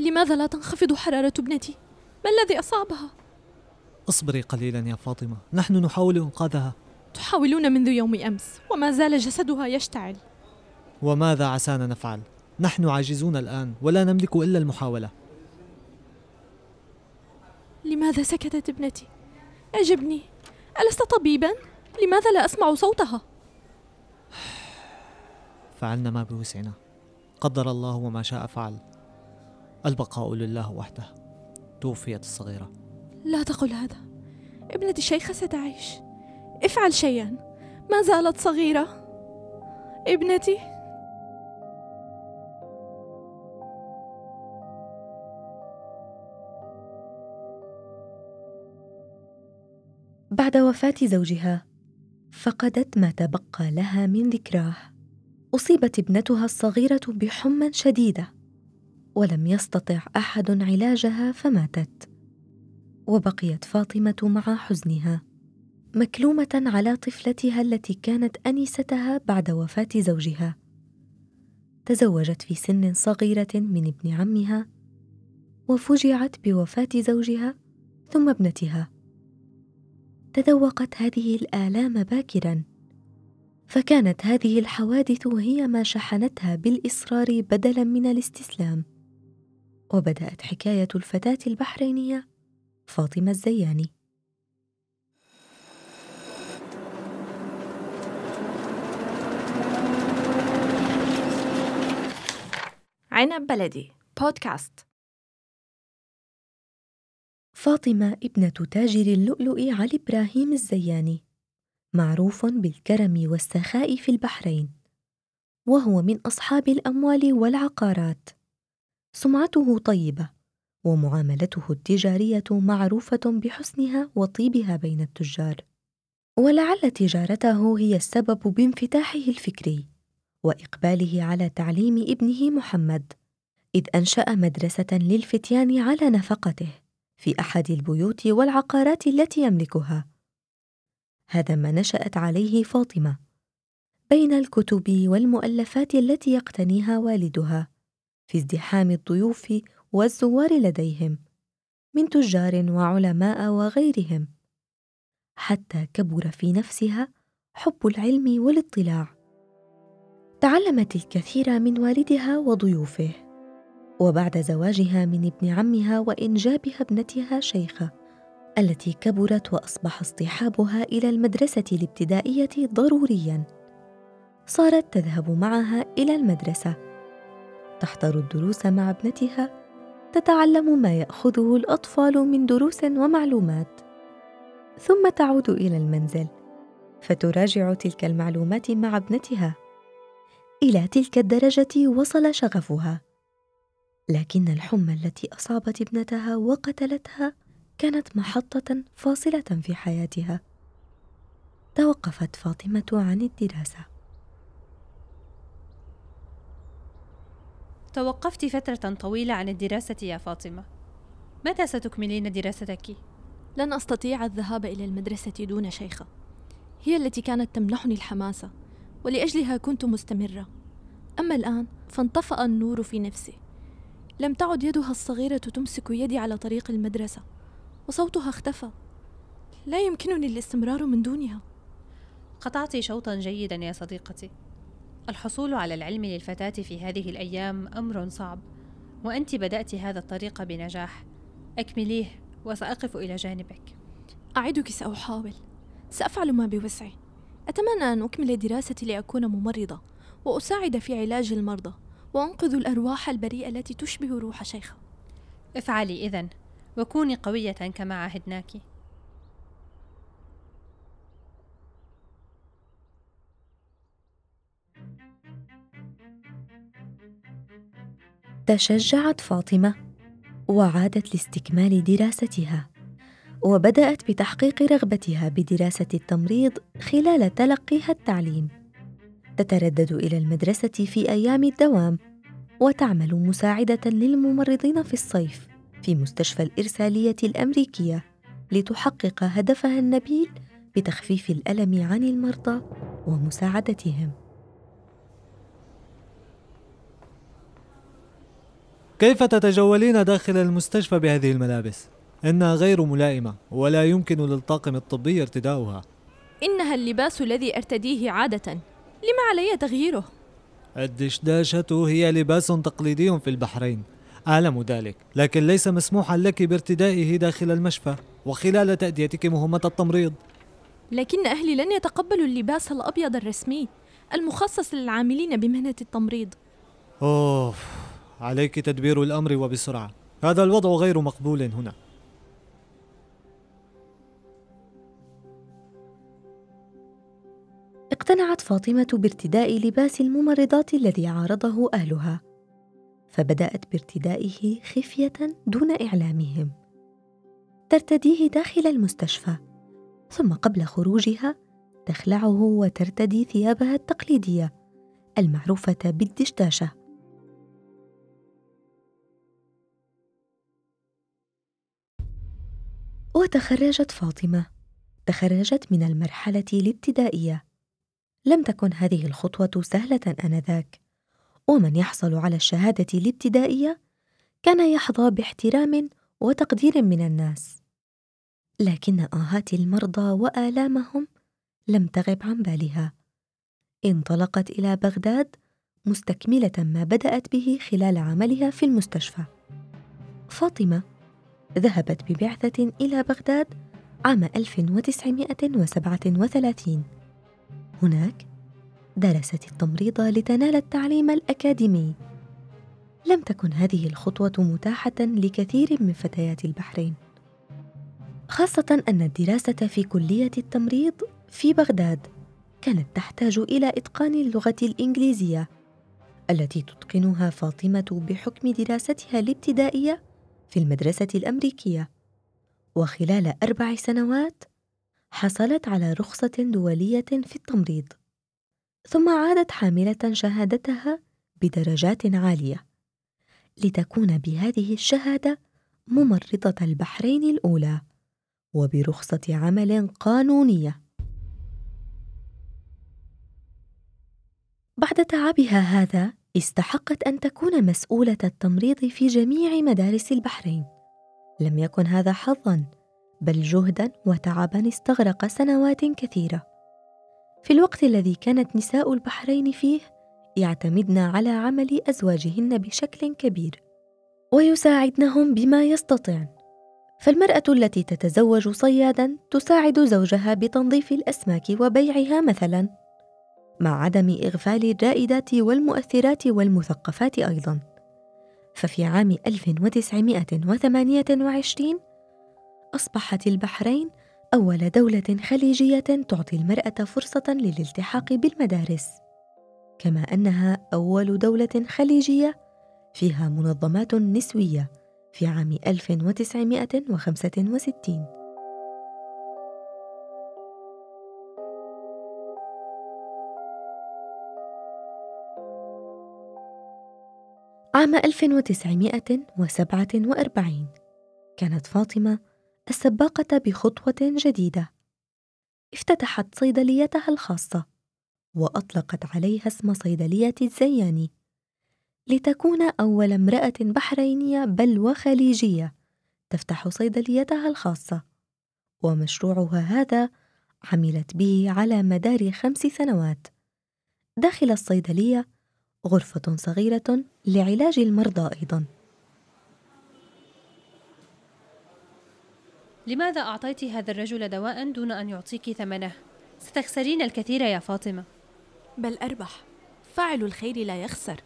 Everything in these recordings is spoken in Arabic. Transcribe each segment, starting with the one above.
لماذا لا تنخفض حرارة ابنتي؟ ما الذي أصابها؟ اصبري قليلا يا فاطمة نحن نحاول إنقاذها تحاولون منذ يوم أمس وما زال جسدها يشتعل وماذا عسانا نفعل؟ نحن عاجزون الآن ولا نملك إلا المحاولة لماذا سكتت ابنتي؟ أجبني ألست طبيبا؟ لماذا لا أسمع صوتها؟ فعلنا ما بوسعنا قدر الله وما شاء فعل البقاء لله وحده. توفيت الصغيرة. لا تقل هذا. ابنتي شيخة ستعيش. افعل شيئا. ما زالت صغيرة. ابنتي. بعد وفاة زوجها فقدت ما تبقى لها من ذكراه. أصيبت ابنتها الصغيرة بحمى شديدة. ولم يستطع أحد علاجها فماتت. وبقيت فاطمة مع حزنها مكلومة على طفلتها التي كانت أنستها بعد وفاة زوجها. تزوجت في سن صغيرة من ابن عمها وفجعت بوفاة زوجها ثم ابنتها. تذوقت هذه الآلام باكرا فكانت هذه الحوادث هي ما شحنتها بالإصرار بدلا من الاستسلام. وبدأت حكاية الفتاة البحرينية فاطمة الزياني. عنب بلدي بودكاست فاطمة ابنة تاجر اللؤلؤ علي إبراهيم الزياني معروف بالكرم والسخاء في البحرين وهو من أصحاب الأموال والعقارات. سمعته طيبة ومعاملته التجارية معروفة بحسنها وطيبها بين التجار. ولعل تجارته هي السبب بانفتاحه الفكري وإقباله على تعليم ابنه محمد إذ أنشأ مدرسة للفتيان على نفقته في أحد البيوت والعقارات التي يملكها. هذا ما نشأت عليه فاطمة بين الكتب والمؤلفات التي يقتنيها والدها. في ازدحام الضيوف والزوار لديهم من تجار وعلماء وغيرهم حتى كبر في نفسها حب العلم والاطلاع. تعلمت الكثير من والدها وضيوفه وبعد زواجها من ابن عمها وإنجابها ابنتها شيخة التي كبرت وأصبح اصطحابها إلى المدرسة الابتدائية ضروريا. صارت تذهب معها إلى المدرسة. تحضر الدروس مع ابنتها. تتعلم ما يأخذه الأطفال من دروس ومعلومات. ثم تعود إلى المنزل. فتراجع تلك المعلومات مع ابنتها. إلى تلك الدرجة وصل شغفها. لكن الحمى التي أصابت ابنتها وقتلتها كانت محطة فاصلة في حياتها. توقفت فاطمة عن الدراسة. توقفت فترة طويلة عن الدراسة يا فاطمة. متى ستكملين دراستك؟ لن أستطيع الذهاب إلى المدرسة دون شيخة. هي التي كانت تمنحني الحماسة ولأجلها كنت مستمرة. أما الآن فانطفأ النور في نفسي لم تعد يدها الصغيرة تمسك يدي على طريق المدرسة وصوتها اختفى. لا يمكنني الاستمرار من دونها. قطعت شوطا جيدا يا صديقتي. الحصول على العلم للفتاة في هذه الأيام أمر صعب وأنت بدأت هذا الطريق بنجاح. أكمليه وسأقف إلى جانبك. أعدك سأحاول. سأفعل ما بوسعي. أتمنى أن أكمل دراستي لأكون ممرضة وأساعد في علاج المرضى وأنقذ الأرواح البريئة التي تشبه روح شيخة. افعلي إذن وكوني قوية كما عهدناك. تشجعت فاطمة وعادت لاستكمال دراستها وبدأت بتحقيق رغبتها بدراسة التمريض خلال تلقيها التعليم. تتردد إلى المدرسة في أيام الدوام، وتعمل مساعدة للممرضين في الصيف في مستشفى الإرسالية الأمريكية لتحقق هدفها النبيل بتخفيف الألم عن المرضى ومساعدتهم. كيف تتجولين داخل المستشفى بهذه الملابس؟ إنها غير ملائمة ولا يمكن للطاقم الطبي ارتداؤها. إنها اللباس الذي أرتديه عادة. لما علي تغييره؟ الدشداشة هي لباس تقليدي في البحرين. أعلم ذلك لكن ليس مسموحا لك بارتدائه داخل المشفى. وخلال تأديتك مهمة التمريض. لكن أهلي لن يتقبلوا اللباس الأبيض الرسمي المخصص للعاملين بمهنة التمريض. أوف. عليك تدبير الأمر وبسرعة. هذا الوضع غير مقبول هنا. اقتنعت فاطمة بارتداء لباس الممرضات الذي عارضه أهلها فبدأت بارتدائه خفية دون إعلامهم. ترتديه داخل المستشفى ثم قبل خروجها تخلعه وترتدي ثيابها التقليدية المعروفة بالدشداشة. وتخرجت فاطمة. تخرجت من المرحلة الابتدائية. لم تكن هذه الخطوة سهلة آنذاك. ومن يحصل على الشهادة الابتدائية كان يحظى باحترام وتقدير من الناس. لكن آهات المرضى وآلامهم لم تغب عن بالها. انطلقت إلى بغداد مستكملة ما بدأت به خلال عملها في المستشفى. فاطمة ذهبت ببعثة إلى بغداد عام 1937 هناك درست التمريض لتنال التعليم الأكاديمي. لم تكن هذه الخطوة متاحة لكثير من فتيات البحرين. خاصة أن الدراسة في كلية التمريض في بغداد كانت تحتاج إلى إتقان اللغة الإنجليزية التي تتقنها فاطمة بحكم دراستها الابتدائية في المدرسة الأمريكية. وخلال أربع سنوات حصلت على رخصة دولية في التمريض ثم عادت حاملة شهادتها بدرجات عالية. لتكون بهذه الشهادة ممرضة البحرين الأولى وبرخصة عمل قانونية. بعد تعبها هذا استحقت أن تكون مسؤولة التمريض في جميع مدارس البحرين. لم يكن هذا حظا بل جهدا وتعبا استغرق سنوات كثيرة. في الوقت الذي كانت نساء البحرين فيه يعتمدن على عمل أزواجهن بشكل كبير ويساعدنهم بما يستطعن فالمرأة التي تتزوج صيادا تساعد زوجها بتنظيف الأسماك وبيعها مثلا. مع عدم إغفال الرائدات والمؤثرات والمثقفات أيضا. ففي عام 1928 أصبحت البحرين أول دولة خليجية تعطي المرأة فرصة للالتحاق بالمدارس. كما أنها أول دولة خليجية فيها منظمات نسوية في عام 1965 عام 1947 كانت فاطمة السباقة بخطوة جديدة. افتتحت صيدليتها الخاصة وأطلقت عليها اسم صيدلية الزياني لتكون أول امرأة بحرينية بل وخليجية تفتح صيدليتها الخاصة. ومشروعها هذا عملت به على مدار خمس سنوات. داخل الصيدلية غرفة صغيرة لعلاج المرضى أيضا. لماذا أعطيت هذا الرجل دواء دون أن يعطيك ثمنه؟ ستخسرين الكثير يا فاطمة. بل أربح. فاعل الخير لا يخسر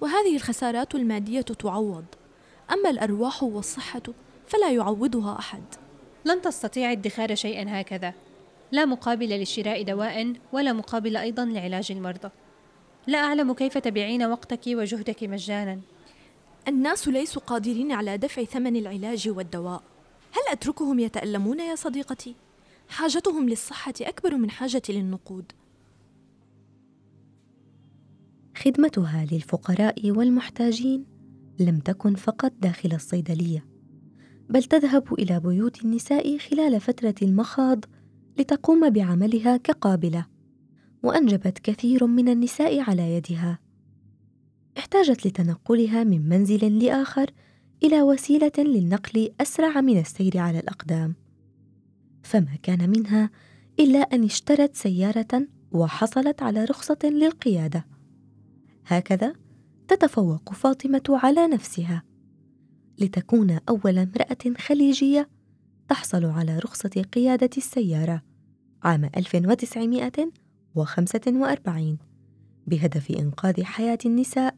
وهذه الخسارات المادية تعوض. أما الأرواح والصحة فلا يعوضها أحد. لن تستطيع ادخار شيئا هكذا. لا مقابل لشراء دواء ولا مقابل أيضا لعلاج المرضى. لا أعلم كيف تبيعين وقتك وجهدك مجانا. الناس ليسوا قادرين على دفع ثمن العلاج والدواء. هل أتركهم يتألمون يا صديقتي؟ حاجتهم للصحة أكبر من حاجتي للنقود. خدمتها للفقراء والمحتاجين لم تكن فقط داخل الصيدلية بل تذهب إلى بيوت النساء خلال فترة المخاض لتقوم بعملها كقابلة. وأنجبت كثير من النساء على يدها. احتاجت لتنقلها من منزل لآخر إلى وسيلة للنقل أسرع من السير على الأقدام. فما كان منها إلا أن اشترت سيارة وحصلت على رخصة للقيادة. هكذا تتفوق فاطمة على نفسها. لتكون أول امرأة خليجية تحصل على رخصة قيادة السيارة عام 1945 بهدف إنقاذ حياة النساء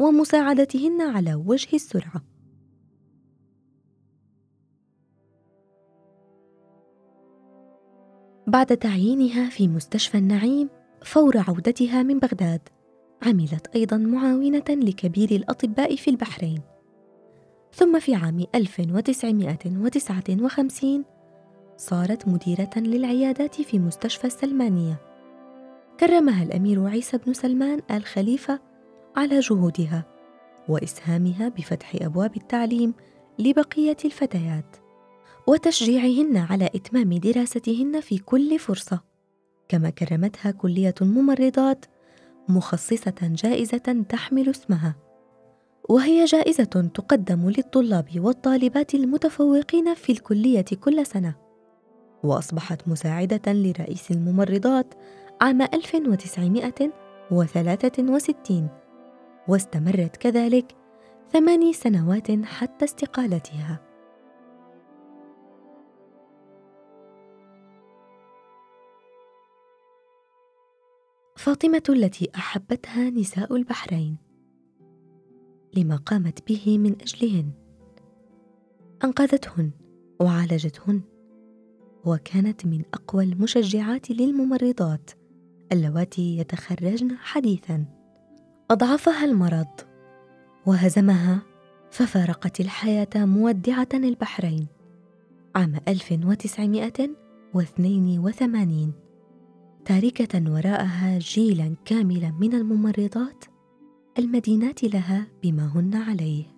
ومساعدتهن على وجه السرعة. بعد تعيينها في مستشفى النعيم فور عودتها من بغداد عملت أيضا معاونة لكبير الأطباء في البحرين ثم في عام 1959 صارت مديرة للعيادات في مستشفى السلمانية كرمها الأمير عيسى بن سلمان آل خليفة على جهودها وإسهامها بفتح أبواب التعليم لبقية الفتيات وتشجيعهن على إتمام دراستهن في كل فرصة. كما كرمتها كلية الممرضات مخصصة جائزة تحمل اسمها. وهي جائزة تقدم للطلاب والطالبات المتفوقين في الكلية كل سنة. وأصبحت مساعدة لرئيس الممرضات عام 1963 واستمرت كذلك ثماني سنوات حتى استقالتها. فاطمة التي أحبتها نساء البحرين. لما قامت به من أجلهن. أنقذتهن وعالجتهن وكانت من أقوى المشجعات للممرضات. اللواتي يتخرجن حديثا. أضعفها المرض وهزمها ففارقت الحياة مودعة البحرين. عام 1982 تاركة وراءها جيلا كاملا من الممرضات المدينات لها بما هن عليه.